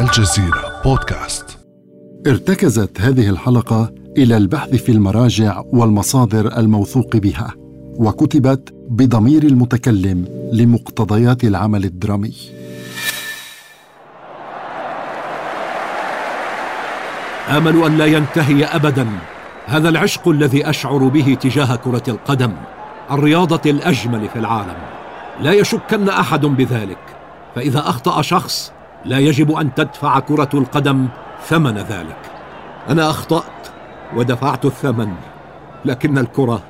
الجزيرة بودكاست. ارتكزت هذه الحلقة إلى البحث في المراجع والمصادر الموثوق بها وكتبت بضمير المتكلم لمقتضيات العمل الدرامي. امل أن لا ينتهي ابدا. هذا العشق الذي أشعر به تجاه كرة القدم الرياضة الأجمل في العالم. لا يشكن أحد بذلك. فإذا أخطأ شخص لا يجب أن تدفع كرة القدم ثمن ذلك. أنا أخطأت ودفعت الثمن لكن الكرة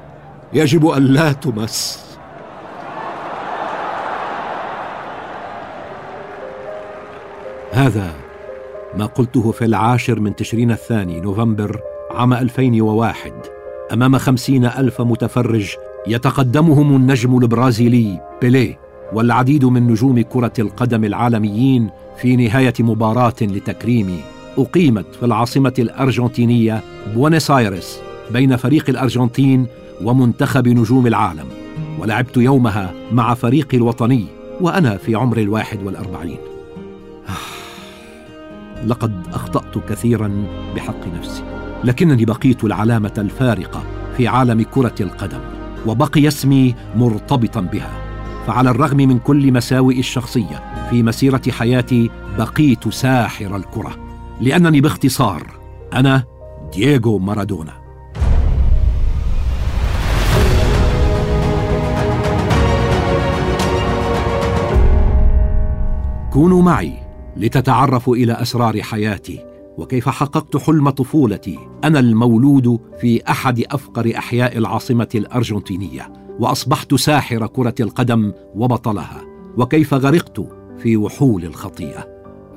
يجب أن لا تمس. هذا ما قلته في العاشر من تشرين الثاني نوفمبر عام 2001 أمام خمسين ألف متفرج يتقدمهم النجم البرازيلي بيليه. والعديد من نجوم كرة القدم العالميين في نهاية مباراة لتكريمي أقيمت في العاصمة الأرجنتينية بوينس آيرس بين فريق الأرجنتين ومنتخب نجوم العالم. ولعبت يومها مع فريقي الوطني وأنا في عمر الواحد والأربعين. لقد أخطأت كثيرا بحق نفسي لكنني بقيت العلامة الفارقة في عالم كرة القدم وبقي اسمي مرتبطا بها. فعلى الرغم من كل مساوئ الشخصية في مسيرة حياتي بقيت ساحر الكرة. لأنني باختصار أنا دييغو مارادونا. كونوا معي لتتعرفوا إلى أسرار حياتي. وكيف حققت حلم طفولتي؟ أنا المولود في أحد أفقر أحياء العاصمة الأرجنتينية وأصبحت ساحر كرة القدم وبطلها وكيف غرقت في وحول الخطيئة.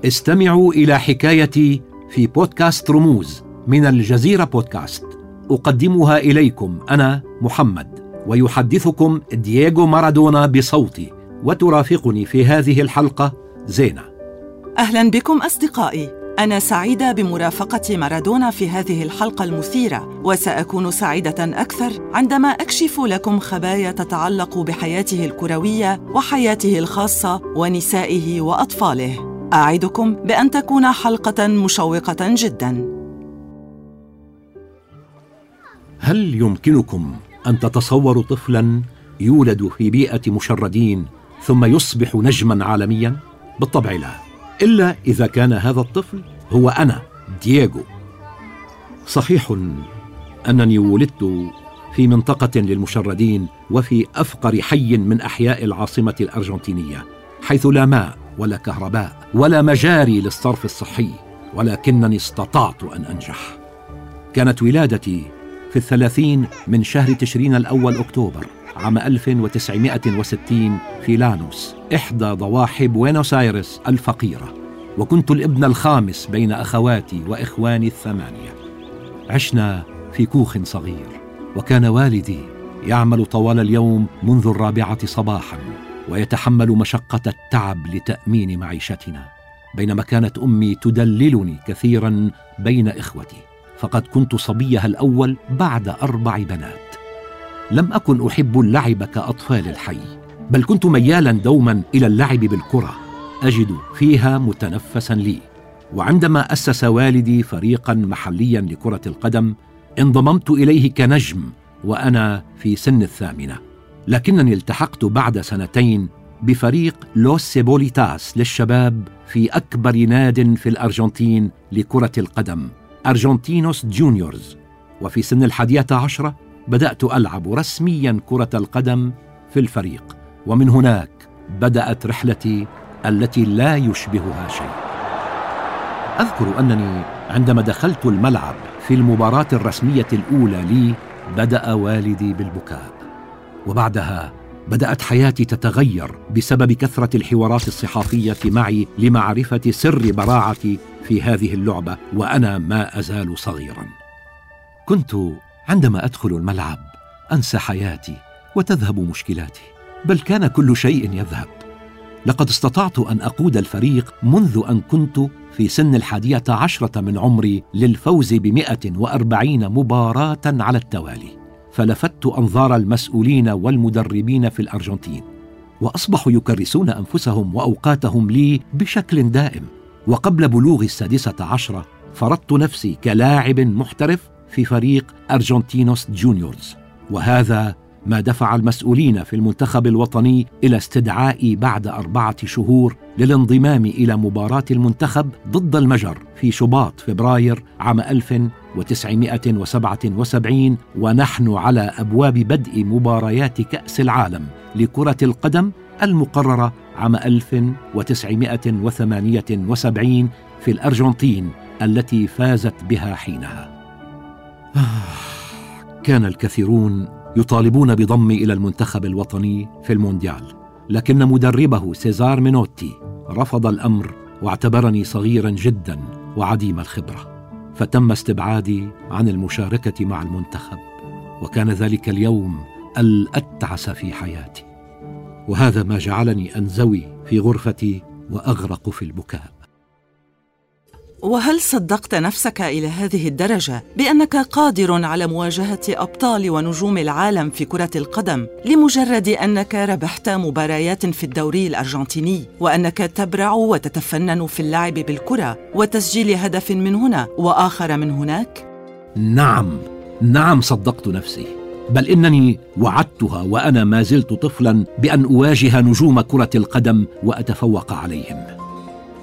استمعوا إلى حكايتي في بودكاست رموز من الجزيرة بودكاست. أقدمها إليكم أنا محمد ويحدثكم دييغو مارادونا بصوتي وترافقني في هذه الحلقة زينة. أهلا بكم أصدقائي. أنا سعيدة بمرافقة مارادونا في هذه الحلقة المثيرة وسأكون سعيدة أكثر عندما أكشف لكم خبايا تتعلق بحياته الكروية وحياته الخاصة ونسائه وأطفاله. أعدكم بأن تكون حلقة مشوقة جدا. هل يمكنكم أن تتصوروا طفلا يولد في بيئة مشردين ثم يصبح نجما عالميا؟ بالطبع لا. إلا إذا كان هذا الطفل هو أنا دييغو. صحيح أنني ولدت في منطقة للمشردين وفي أفقر حي من أحياء العاصمة الأرجنتينية حيث لا ماء ولا كهرباء ولا مجاري للصرف الصحي ولكنني استطعت أن أنجح. كانت ولادتي في الثلاثين من شهر تشرين الأول أكتوبر. عام 1960 في لانوس إحدى ضواحي بوينوس آيرس الفقيرة وكنت الابن الخامس بين أخواتي وإخواني الثمانية. عشنا في كوخ صغير وكان والدي يعمل طوال اليوم منذ الرابعة صباحا ويتحمل مشقة التعب لتأمين معيشتنا بينما كانت أمي تدللني كثيرا بين إخوتي فقد كنت صبيها الأول بعد أربع بنات. لم أكن أحب اللعب كأطفال الحي بل كنت ميالا دوما إلى اللعب بالكرة أجد فيها متنفسا لي. وعندما أسس والدي فريقا محليا لكرة القدم انضممت إليه كنجم وأنا في سن الثامنة. لكنني التحقت بعد سنتين بفريق لوس سيبوليتاس للشباب في أكبر ناد في الأرجنتين لكرة القدم أرجنتينوس جونيورز. وفي سن الحادية عشرة بدأت ألعب رسميا كرة القدم في الفريق ومن هناك بدأت رحلتي التي لا يشبهها شيء. أذكر أنني عندما دخلت الملعب في المباراة الرسمية الأولى لي بدأ والدي بالبكاء وبعدها بدأت حياتي تتغير بسبب كثرة الحوارات الصحافية معي لمعرفة سر براعتي في هذه اللعبة وأنا ما أزال صغيرا. كنت عندما أدخل الملعب أنسى حياتي وتذهب مشكلاتي بل كان كل شيء يذهب. لقد استطعت أن أقود الفريق منذ أن كنت في سن الحادية عشرة من عمري للفوز بمئة وأربعين مباراة على التوالي فلفت أنظار المسؤولين والمدربين في الأرجنتين وأصبحوا يكرسون أنفسهم وأوقاتهم لي بشكل دائم. وقبل بلوغ السادسة عشرة فرضت نفسي كلاعب محترف في فريق أرجنتينوس جونيورز وهذا ما دفع المسؤولين في المنتخب الوطني إلى استدعائي بعد أربعة شهور للانضمام إلى مباراة المنتخب ضد المجر في شباط فبراير عام 1977 ونحن على أبواب بدء مباريات كأس العالم لكرة القدم المقررة عام 1978 في الأرجنتين التي فازت بها حينها. آه، كان الكثيرون يطالبون بضمي إلى المنتخب الوطني في المونديال لكن مدربه سيزار مينوتي رفض الأمر واعتبرني صغيرا جدا وعديم الخبرة فتم استبعادي عن المشاركة مع المنتخب وكان ذلك اليوم الأتعس في حياتي وهذا ما جعلني أنزوي في غرفتي وأغرق في البكاء. وهل صدقت نفسك إلى هذه الدرجة بأنك قادر على مواجهة أبطال ونجوم العالم في كرة القدم لمجرد أنك ربحت مباريات في الدوري الأرجنتيني وأنك تبرع وتتفنن في اللعب بالكرة وتسجيل هدف من هنا وآخر من هناك؟ نعم نعم صدقت نفسي بل إنني وعدتها وأنا ما زلت طفلا بأن أواجه نجوم كرة القدم وأتفوق عليهم.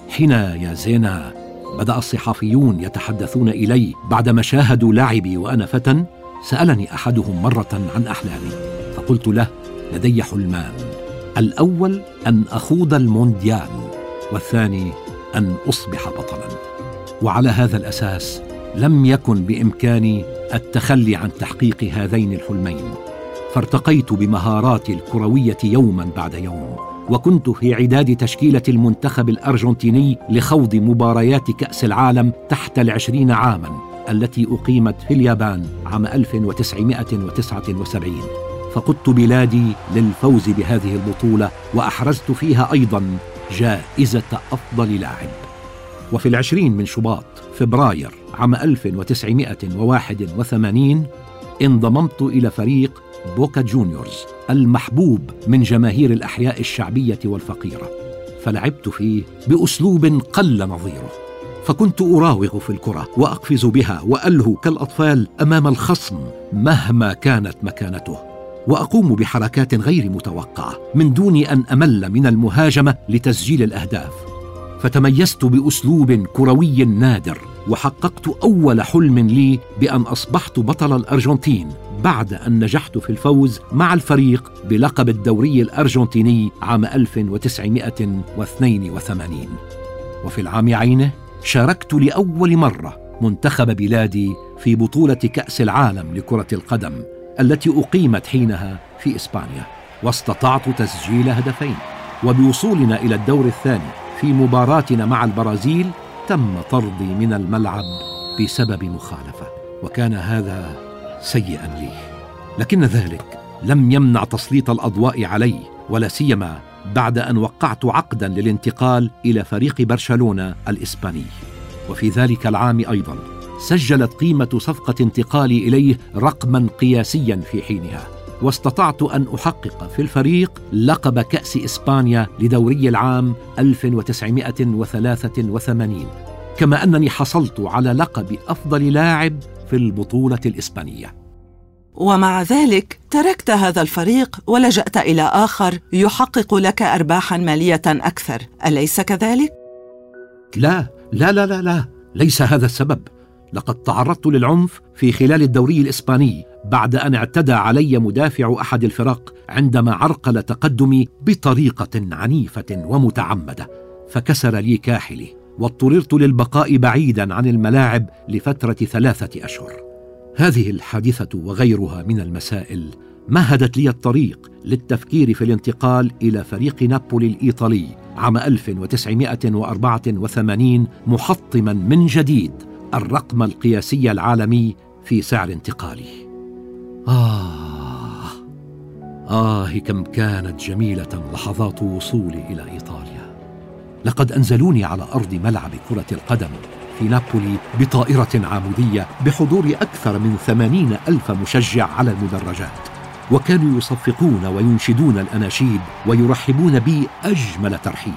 حين يا زينة بدأ الصحفيون يتحدثون إلي بعدما شاهدوا لعبي وأنا فتى سألني أحدهم مرة عن أحلامي فقلت له لدي حلمان الأول أن أخوض المونديال والثاني أن أصبح بطلا وعلى هذا الأساس لم يكن بإمكاني التخلي عن تحقيق هذين الحلمين فارتقيت بمهاراتي الكروية يوما بعد يوم. وكنت في عداد تشكيلة المنتخب الأرجنتيني لخوض مباريات كأس العالم تحت العشرين عاما التي أقيمت في اليابان عام 1979 فقدت بلادي للفوز بهذه البطولة وأحرزت فيها أيضا جائزة أفضل لاعب. وفي العشرين من شباط فبراير عام 1981 انضممت إلى فريق بوكا جونيورز. المحبوب من جماهير الأحياء الشعبية والفقيرة فلعبت فيه بأسلوب قل نظيره. فكنت أراوغ في الكرة وأقفز بها وألهو كالأطفال أمام الخصم مهما كانت مكانته وأقوم بحركات غير متوقعة من دون أن أمل من المهاجمة لتسجيل الأهداف. فتميزت بأسلوب كروي نادر وحققت أول حلم لي بأن أصبحت بطل الأرجنتين. بعد أن نجحت في الفوز مع الفريق بلقب الدوري الأرجنتيني عام 1982 وفي العام عينه شاركت لأول مرة منتخب بلادي في بطولة كأس العالم لكرة القدم التي أقيمت حينها في إسبانيا واستطعت تسجيل هدفين. وبوصولنا إلى الدور الثاني في مباراتنا مع البرازيل تم طردي من الملعب بسبب مخالفة. وكان هذا سيئا لي. لكن ذلك لم يمنع تسليط الأضواء علي ولا سيما بعد أن وقعت عقدا للانتقال إلى فريق برشلونة الإسباني. وفي ذلك العام أيضا سجلت قيمة صفقة انتقالي إليه رقما قياسيا في حينها. واستطعت أن أحقق في الفريق لقب كأس إسبانيا لدوري العام 1983 كما أنني حصلت على لقب أفضل لاعب في البطولة الإسبانية. ومع ذلك تركت هذا الفريق ولجأت إلى آخر يحقق لك ارباحا مالية أكثر. أليس كذلك؟ لا لا لا لا لا. ليس هذا السبب. لقد تعرضت للعنف في خلال الدوري الإسباني بعد أن اعتدى علي مدافع أحد الفرق عندما عرقل تقدمي بطريقة عنيفة ومتعمدة فكسر لي كاحلي. واضطررت للبقاء بعيدا عن الملاعب لفترة ثلاثة أشهر هذه الحادثة وغيرها من المسائل مهدت لي الطريق للتفكير في الانتقال إلى فريق نابولي الإيطالي عام 1984 محطما من جديد الرقم القياسي العالمي في سعر انتقالي. آه آه كم كانت جميلة لحظات وصولي إلى إيطاليا. لقد أنزلوني على أرض ملعب كرة القدم. في نابولي بطائرة عمودية بحضور أكثر من ثمانين ألف مشجع على المدرجات. وكانوا يصفقون وينشدون الأناشيد ويرحبون بي أجمل ترحيب.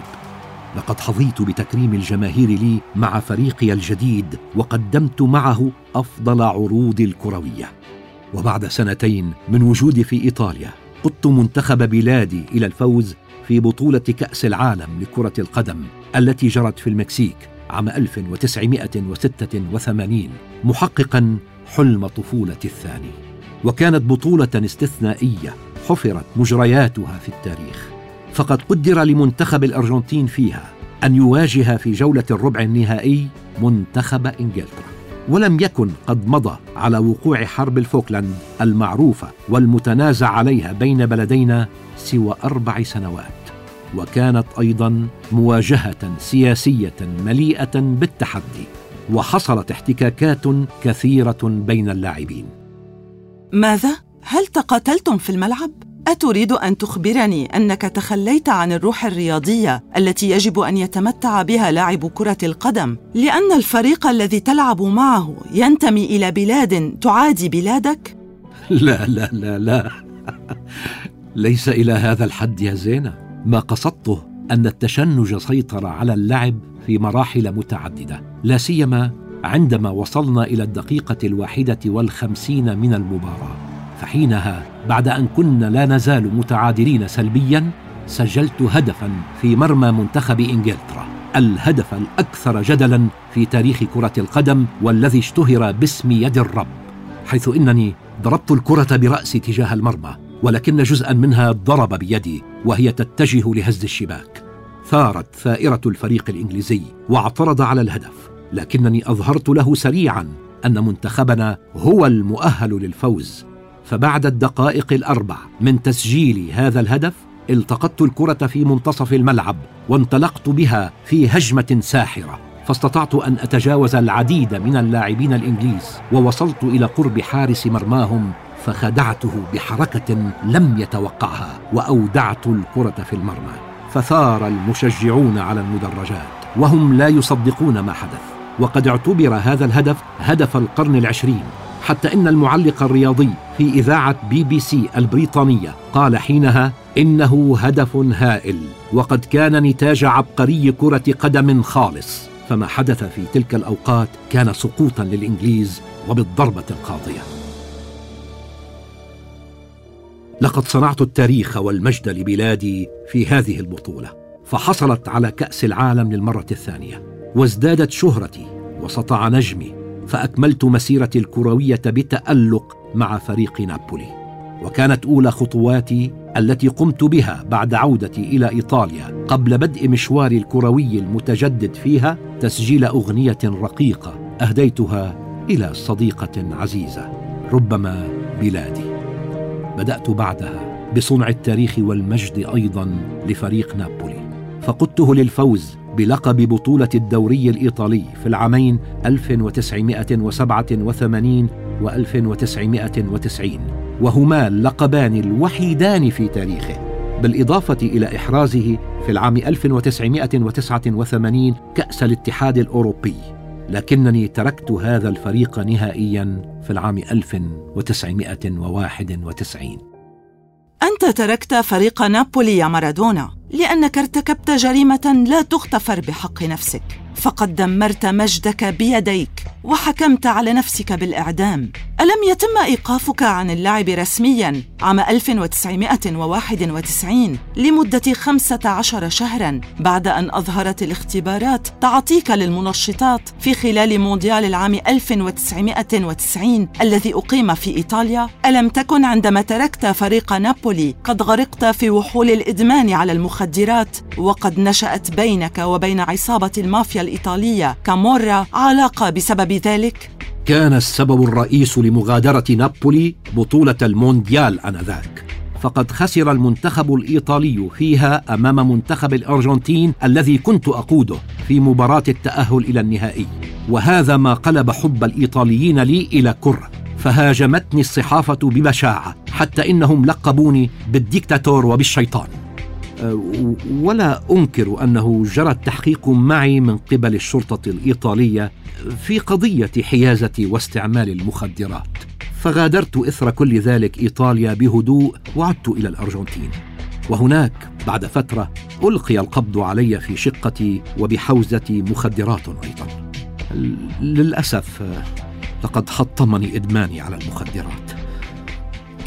لقد حظيت بتكريم الجماهير لي مع فريقي الجديد وقدمت معه أفضل عروض الكروية. وبعد سنتين من وجودي في إيطاليا قدت منتخب بلادي إلى الفوز في بطولة كأس العالم لكرة القدم التي جرت في المكسيك عام 1986 محققا حلم طفولتي الثاني. وكانت بطولة استثنائية حفرت مجرياتها في التاريخ. فقد قدر لمنتخب الأرجنتين فيها أن يواجه في جولة الربع النهائي منتخب إنجلترا. ولم يكن قد مضى على وقوع حرب الفوكلاند المعروفة والمتنازع عليها بين بلدينا سوى أربع سنوات. وكانت أيضا مواجهة سياسية مليئة بالتحدي وحصلت احتكاكات كثيرة بين اللاعبين. ماذا؟ هل تقاتلتم في الملعب؟ أتريد أن تخبرني أنك تخليت عن الروح الرياضية التي يجب أن يتمتع بها لاعب كرة القدم لأن الفريق الذي تلعب معه ينتمي إلى بلاد تعادي بلادك؟ لا لا لا لا. ليس إلى هذا الحد يا زينه ما قصدته أن التشنج سيطر على اللعب في مراحل متعددة لا سيما عندما وصلنا إلى الدقيقة الواحدة والخمسين من المباراة. فحينها بعد أن كنا لا نزال متعادلين سلبيا سجلت هدفا في مرمى منتخب إنجلترا. الهدف الأكثر جدلا في تاريخ كرة القدم والذي اشتهر باسم يد الرب حيث إنني ضربت الكرة برأسي تجاه المرمى. ولكن جزءا منها ضرب بيدي وهي تتجه لهز الشباك. ثارت ثائرة الفريق الإنجليزي واعترض على الهدف لكنني أظهرت له سريعا أن منتخبنا هو المؤهل للفوز. فبعد الدقائق الأربع من تسجيل هذا الهدف التقطت الكرة في منتصف الملعب وانطلقت بها في هجمة ساحرة. فاستطعت أن أتجاوز العديد من اللاعبين الإنجليز ووصلت إلى قرب حارس مرماهم فخدعته بحركة لم يتوقعها وأودعت الكرة في المرمى فثار المشجعون على المدرجات وهم لا يصدقون ما حدث. وقد اعتبر هذا الهدف هدف القرن العشرين حتى إن المعلق الرياضي في إذاعة بي بي سي البريطانية قال حينها إنه هدف هائل وقد كان نتاج عبقري كرة قدم خالص. فما حدث في تلك الأوقات كان سقوطا للإنجليز وبالضربة القاضية. لقد صنعت التاريخ والمجد لبلادي في هذه البطولة فحصلت على كأس العالم للمرة الثانية وازدادت شهرتي وسطع نجمي فأكملت مسيرتي الكروية بتألق مع فريق نابولي. وكانت أولى خطواتي التي قمت بها بعد عودتي إلى إيطاليا قبل بدء مشواري الكروي المتجدد فيها تسجيل أغنية رقيقة أهديتها إلى صديقة عزيزة ربما بلادي. بدأت بعدها بصنع التاريخ والمجد أيضا لفريق نابولي. فقدته للفوز بلقب بطولة الدوري الإيطالي في العامين 1987 و 1990 وهما اللقبان الوحيدان في تاريخه بالإضافة إلى إحرازه في العام 1989 كأس الاتحاد الأوروبي. لكنني تركت هذا الفريق نهائيا في العام 1991 أنت تركت فريق نابولي يا مارادونا لأنك ارتكبت جريمة لا تغتفر بحق نفسك. فقد دمرت مجدك بيديك وحكمت على نفسك بالإعدام. ألم يتم إيقافك عن اللعب رسمياً عام 1991 لمدة 15 شهراً بعد أن أظهرت الاختبارات تعطيك للمنشطات في خلال مونديال العام 1990 الذي أقيم في إيطاليا؟ ألم تكن عندما تركت فريق نابولي قد غرقت في وحول الإدمان على المخدرات وقد نشأت بينك وبين عصابة المافيا الإيطالية كامورا علاقة بسبب ذلك؟ كان السبب الرئيس لمغادرة نابولي بطولة المونديال آنذاك. فقد خسر المنتخب الإيطالي فيها أمام منتخب الأرجنتين الذي كنت أقوده في مباراة التأهل إلى النهائي. وهذا ما قلب حب الإيطاليين لي إلى كرة. فهاجمتني الصحافة ببشاعة حتى إنهم لقبوني بالديكتاتور وبالشيطان. ولا أنكر أنه جرى التحقيق معي من قبل الشرطة الإيطالية في قضية حيازة واستعمال المخدرات. فغادرت إثر كل ذلك إيطاليا بهدوء وعدت إلى الأرجنتين. وهناك بعد فترة ألقي القبض علي في شقتي وبحوزة مخدرات أيضا. للأسف لقد حطمني إدماني على المخدرات.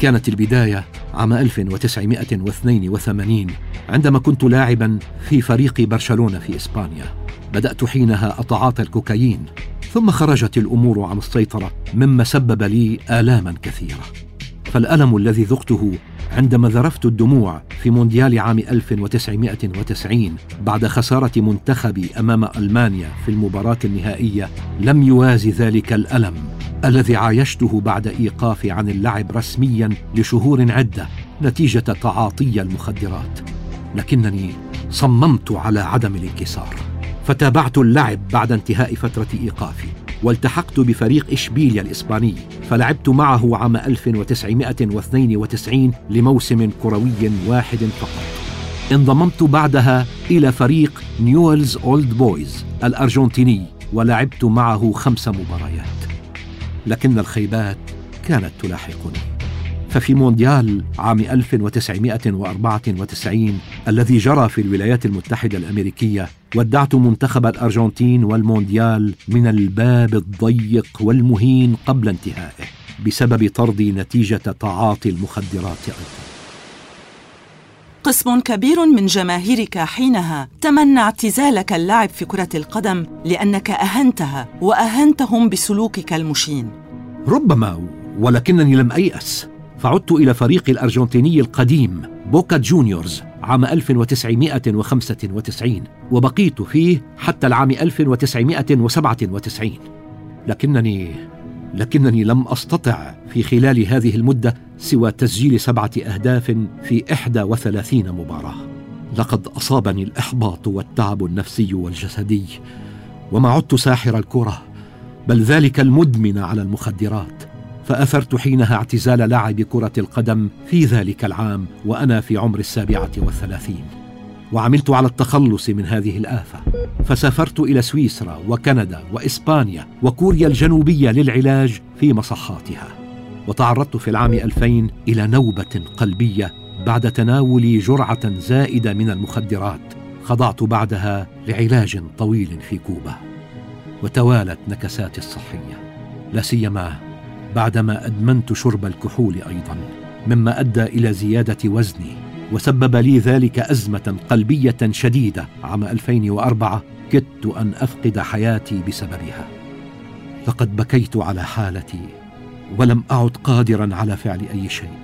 كانت البداية عام 1982 عندما كنت لاعبا في فريق برشلونة في إسبانيا. بدأت حينها أتعاطى الكوكايين ثم خرجت الأمور عن السيطرة مما سبب لي آلاما كثيرة. فالألم الذي ذقته عندما ذرفت الدموع في مونديال عام 1990 بعد خسارة منتخبي أمام ألمانيا في المباراة النهائية لم يوازي ذلك الألم الذي عايشته بعد إيقافي عن اللعب رسميا لشهور عدة نتيجة تعاطي المخدرات. لكنني صممت على عدم الانكسار فتابعت اللعب بعد انتهاء فترة إيقافي. والتحقت بفريق إشبيليا الإسباني فلعبت معه عام 1992 لموسم كروي واحد فقط. انضممت بعدها إلى فريق نيولز أولد بويز الأرجنتيني ولعبت معه خمس مباريات. لكن الخيبات كانت تلاحقني. ففي مونديال عام 1994 الذي جرى في الولايات المتحدة الأمريكية ودعت منتخب الأرجنتين والمونديال من الباب الضيق والمهين قبل انتهائه بسبب طردي نتيجة تعاطي المخدرات أيضا. قسم كبير من جماهيرك حينها تمنى اعتزالك اللعب في كرة القدم لأنك أهنتها وأهنتهم بسلوكك المشين. ربما ولكنني لم أيأس. فعدت إلى فريق الأرجنتيني القديم بوكا جونيورز عام 1995 وبقيت فيه حتى العام 1997 لكنني لكنني لم أستطع في خلال هذه المدة سوى تسجيل سبعة أهداف في 31 مباراة. لقد أصابني الإحباط والتعب النفسي والجسدي وما عدت ساحر الكرة بل ذلك المدمن على المخدرات. فأثرت حينها اعتزال لعب كرة القدم في ذلك العام وأنا في عمر السابعة والثلاثين. وعملت على التخلص من هذه الآفة. فسافرت إلى سويسرا وكندا وإسبانيا وكوريا الجنوبية للعلاج في مصحاتها. وتعرضت في العام 2000 إلى نوبة قلبية بعد تناول جرعة زائدة من المخدرات خضعت بعدها لعلاج طويل في كوبا. وتوالت نكساتي الصحية. لا سيما بعدما أدمنت شرب الكحول أيضا مما أدى إلى زيادة وزني وسبب لي ذلك أزمة قلبية شديدة. عام 2004 كدت أن أفقد حياتي بسببها. لقد بكيت على حالتي ولم أعد قادرا على فعل أي شيء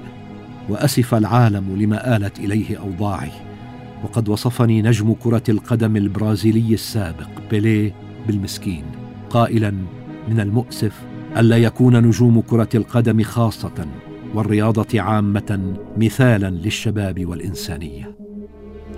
وأسف العالم لما آلت إليه أوضاعي. وقد وصفني نجم كرة القدم البرازيلي السابق بيليه بالمسكين قائلا من المؤسف ألا يكون نجوم كرة القدم خاصة والرياضة عامة مثالا للشباب والإنسانية.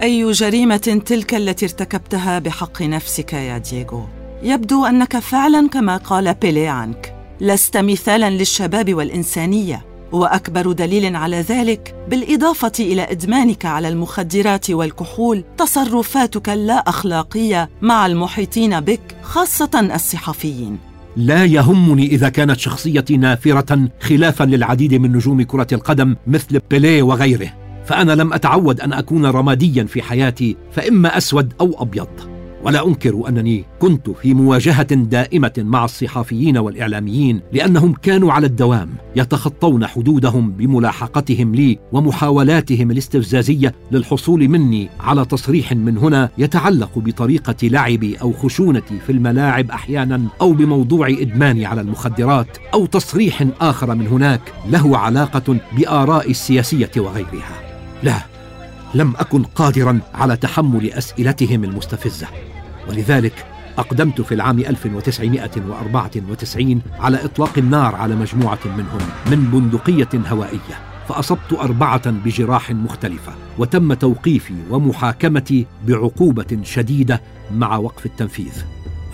أي جريمة تلك التي ارتكبتها بحق نفسك يا دييغو؟ يبدو أنك فعلا كما قال بيلي عنك. لست مثالا للشباب والإنسانية وأكبر دليل على ذلك بالإضافة إلى إدمانك على المخدرات والكحول تصرفاتك اللا أخلاقية مع المحيطين بك خاصة الصحفيين. لا يهمني إذا كانت شخصيتي نافرة خلافا للعديد من نجوم كرة القدم مثل بيليه وغيره. فأنا لم أتعود أن أكون رماديا في حياتي فإما أسود أو أبيض. ولا أنكر أنني كنت في مواجهة دائمة مع الصحافيين والإعلاميين لأنهم كانوا على الدوام يتخطون حدودهم بملاحقتهم لي ومحاولاتهم الاستفزازية للحصول مني على تصريح من هنا يتعلق بطريقة لعبي أو خشونتي في الملاعب أحيانا أو بموضوع إدماني على المخدرات أو تصريح آخر من هناك له علاقة بارائي السياسية وغيرها. لا لم أكن قادرا على تحمل أسئلتهم المستفزة. ولذلك أقدمت في العام 1994 على إطلاق النار على مجموعة منهم من بندقية هوائية فأصبت أربعة بجراح مختلفة وتم توقيفي ومحاكمتي بعقوبة شديدة مع وقف التنفيذ.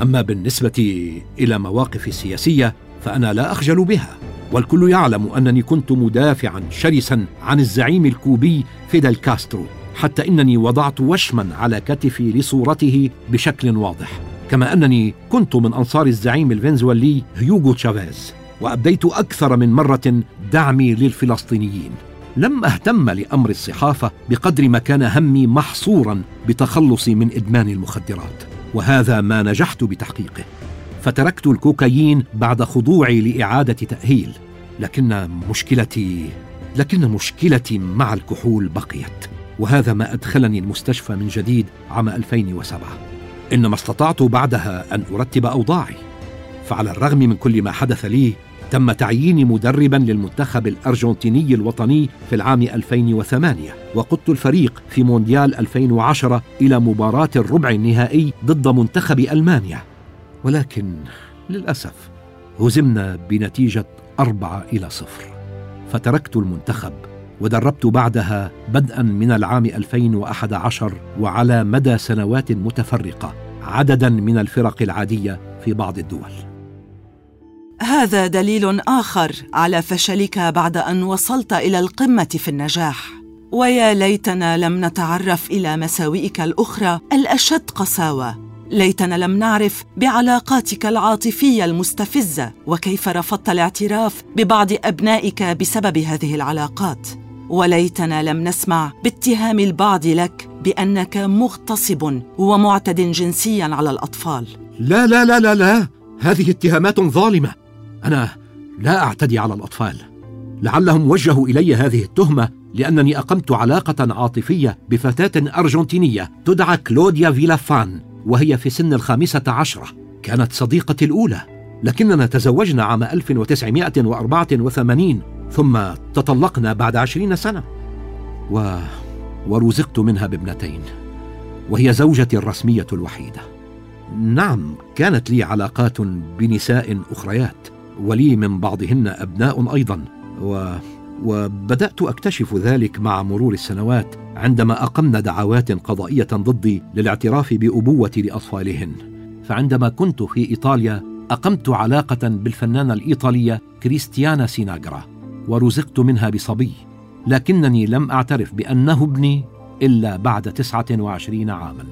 أما بالنسبة إلى مواقفي السياسية فأنا لا أخجل بها والكل يعلم أنني كنت مدافعا شرسا عن الزعيم الكوبي فيدل كاسترو. حتى إنني وضعت وشما على كتفي لصورته بشكل واضح كما أنني كنت من أنصار الزعيم الفنزويلي هيوغو تشافيز وأبديت أكثر من مرة دعمي للفلسطينيين. لم أهتم لأمر الصحافة بقدر ما كان همي محصورا بتخلصي من إدمان المخدرات وهذا ما نجحت بتحقيقه. فتركت الكوكايين بعد خضوعي لإعادة تأهيل لكن مشكلتي لكن مشكلتي مع الكحول بقيت. وهذا ما أدخلني المستشفى من جديد عام 2007 إنما استطعت بعدها أن أرتب أوضاعي. فعلى الرغم من كل ما حدث لي تم تعييني مدربا للمنتخب الأرجنتيني الوطني في العام 2008 وقدت الفريق في مونديال 2010 إلى مباراة الربع النهائي ضد منتخب ألمانيا. ولكن للأسف هزمنا بنتيجة أربعة إلى صفر. فتركت المنتخب ودربت بعدها بدءا من العام 2011 وعلى مدى سنوات متفرقة عددا من الفرق العادية في بعض الدول. هذا دليل آخر على فشلك بعد أن وصلت إلى القمة في النجاح. ويا ليتنا لم نتعرف إلى مساوئك الأخرى الأشد قساوة. ليتنا لم نعرف بعلاقاتك العاطفية المستفزة وكيف رفضت الاعتراف ببعض أبنائك بسبب هذه العلاقات. وليتنا لم نسمع باتهام البعض لك بأنك مغتصب ومعتد جنسيا على الأطفال. لا لا لا لا لا. هذه اتهامات ظالمة. أنا لا أعتدي على الأطفال. لعلهم وجهوا إلي هذه التهمة لأنني أقمت علاقة عاطفية بفتاة أرجنتينية تدعى كلوديا فيلافان وهي في سن الخامسة عشرة. كانت صديقتي الأولى لكننا تزوجنا عام 1984 ثم تطلقنا بعد عشرين سنة. و... ورزقت منها بابنتين وهي زوجتي الرسمية الوحيدة. نعم كانت لي علاقات بنساء أخريات ولي من بعضهن أبناء أيضا. و... وبدأت أكتشف ذلك مع مرور السنوات عندما أقمن دعوات قضائية ضدي للاعتراف بابوتي لأطفالهن. فعندما كنت في إيطاليا أقمت علاقة بالفنانة الإيطالية كريستيانا سيناغرا. ورزقت منها بصبي لكنني لم أعترف بأنه ابني إلا بعد 29 عاما.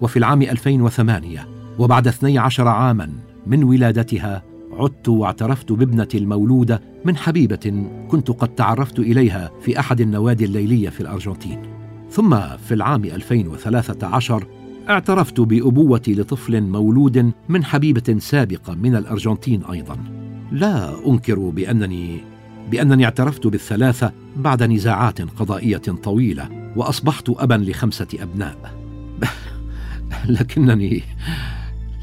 وفي العام 2008 وبعد 12 عاما من ولادتها عدت واعترفت بابنتي المولودة من حبيبة كنت قد تعرفت إليها في أحد النوادي الليلية في الأرجنتين. ثم في العام 2013 اعترفت بأبوتي لطفل مولود من حبيبة سابقة من الأرجنتين أيضا. لا أنكر بأنني بأنني اعترفت بالثلاثة بعد نزاعات قضائية طويلة وأصبحت أبا لخمسة أبناء. لكنني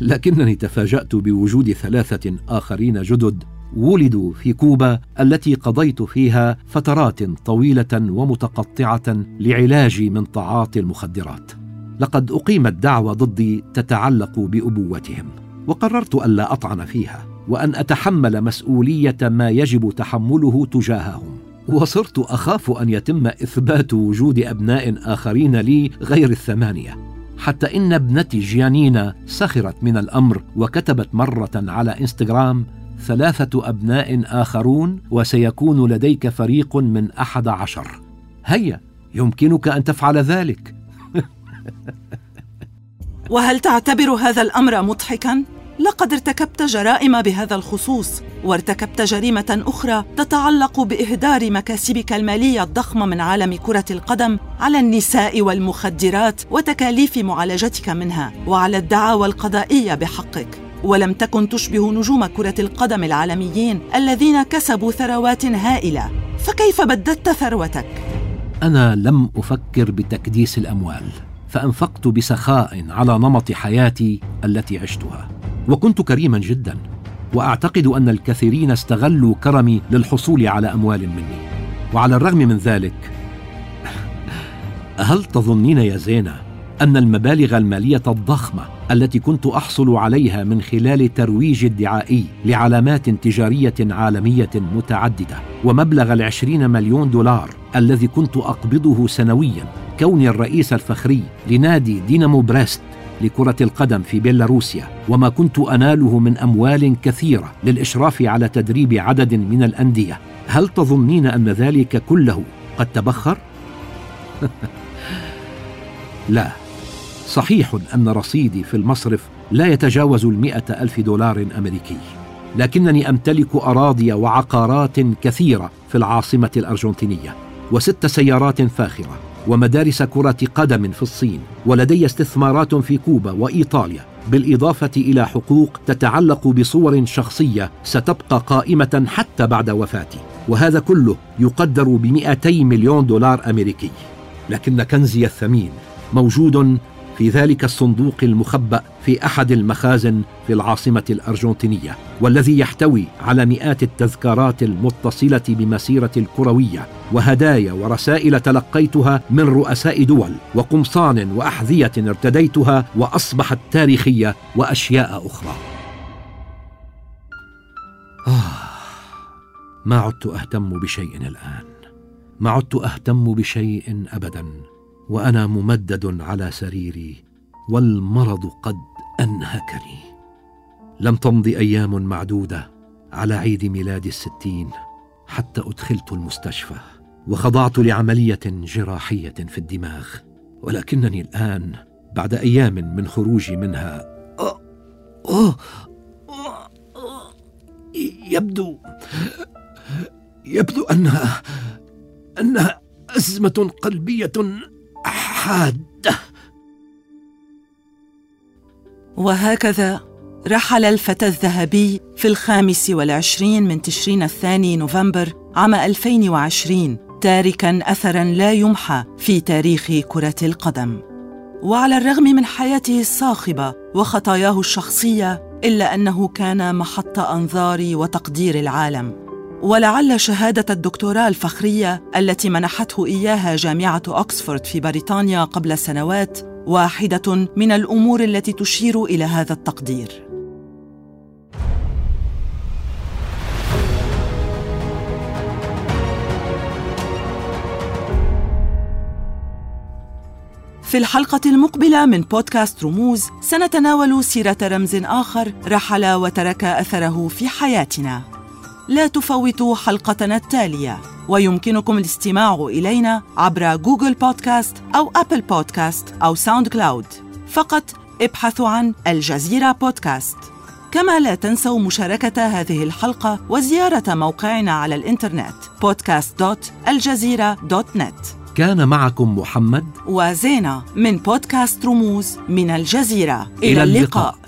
لكنني تفاجأت بوجود ثلاثة آخرين جدد ولدوا في كوبا التي قضيت فيها فترات طويلة ومتقطعة لعلاجي من تعاطي المخدرات. لقد أقيمت دعوى ضدي تتعلق بأبوتهم وقررت الا أطعن فيها. وأن أتحمل مسؤولية ما يجب تحمله تجاههم. وصرت أخاف أن يتم إثبات وجود أبناء آخرين لي غير الثمانية. حتى إن ابنتي جيانينا سخرت من الأمر وكتبت مرة على إنستغرام ثلاثة أبناء آخرون وسيكون لديك فريق من أحد عشر. هيا يمكنك أن تفعل ذلك. وهل تعتبر هذا الأمر مضحكا؟ لقد ارتكبت جرائم بهذا الخصوص وارتكبت جريمة أخرى تتعلق بإهدار مكاسبك المالية الضخمة من عالم كرة القدم على النساء والمخدرات وتكاليف معالجتك منها وعلى الدعاوى القضائية بحقك. ولم تكن تشبه نجوم كرة القدم العالميين الذين كسبوا ثروات هائلة. فكيف بددت ثروتك؟ أنا لم أفكر بتكديس الأموال فأنفقت بسخاء على نمط حياتي التي عشتها. وكنت كريما جدا وأعتقد أن الكثيرين استغلوا كرمي للحصول على أموال مني. وعلى الرغم من ذلك هل تظنين يا زينة أن المبالغ المالية الضخمة التي كنت أحصل عليها من خلال ترويج الدعائي لعلامات تجارية عالمية متعددة ومبلغ العشرين مليون دولار الذي كنت أقبضه سنويا كوني الرئيس الفخري لنادي دينامو بريست؟ لكرة القدم في بيلاروسيا وما كنت أناله من أموال كثيرة للإشراف على تدريب عدد من الأندية. هل تظنين أن ذلك كله قد تبخر؟ لا. صحيح أن رصيدي في المصرف لا يتجاوز المئة ألف دولار أمريكي لكنني أمتلك أراضي وعقارات كثيرة في العاصمة الأرجنتينية وست سيارات فاخرة. ومدارس كرة قدم في الصين ولدي استثمارات في كوبا وإيطاليا. بالإضافة إلى حقوق تتعلق بصور شخصية ستبقى قائمة حتى بعد وفاتي. وهذا كله يقدر ب مليون دولار أمريكي. لكن كنزي الثمين موجود في ذلك الصندوق المخبأ في أحد المخازن في العاصمة الأرجنتينية والذي يحتوي على مئات التذكارات المتصلة بمسيرتي الكروية وهدايا ورسائل تلقيتها من رؤساء دول وقمصان وأحذية ارتديتها وأصبحت تاريخية وأشياء أخرى. آه ما عدت أهتم بشيء الآن. ما عدت أهتم بشيء أبدا. وأنا ممدد على سريري والمرض قد أنهكني. لم تمض أيام معدودة على عيد ميلادي الستين حتى أدخلت المستشفى وخضعت لعملية جراحية في الدماغ. ولكنني الآن بعد أيام من خروجي منها أوه أوه أوه يبدو يبدو أنها أنها أزمة قلبية حاده وهكذا رحل الفتى الذهبي في الخامس والعشرين من تشرين الثاني نوفمبر عام 2020 تاركا اثرا لا يمحى في تاريخ كرة القدم. وعلى الرغم من حياته الصاخبة وخطاياه الشخصية إلا أنه كان محط أنظار وتقدير العالم. ولعل شهادة الدكتوراه الفخرية التي منحته إياها جامعة أكسفورد في بريطانيا قبل سنوات واحدة من الأمور التي تشير إلى هذا التقدير. في الحلقة المقبلة من بودكاست رموز سنتناول سيرة رمز آخر رحل وترك أثره في حياتنا. لا تفوتوا حلقتنا التالية. ويمكنكم الاستماع إلينا عبر جوجل بودكاست أو أبل بودكاست أو ساوند كلاود فقط ابحثوا عن الجزيرة بودكاست. كما لا تنسوا مشاركة هذه الحلقة وزيارة موقعنا على الإنترنت podcast.aljazeera.net كان معكم محمد وزينة من بودكاست رموز من الجزيرة. إلى, اللقاء, اللقاء.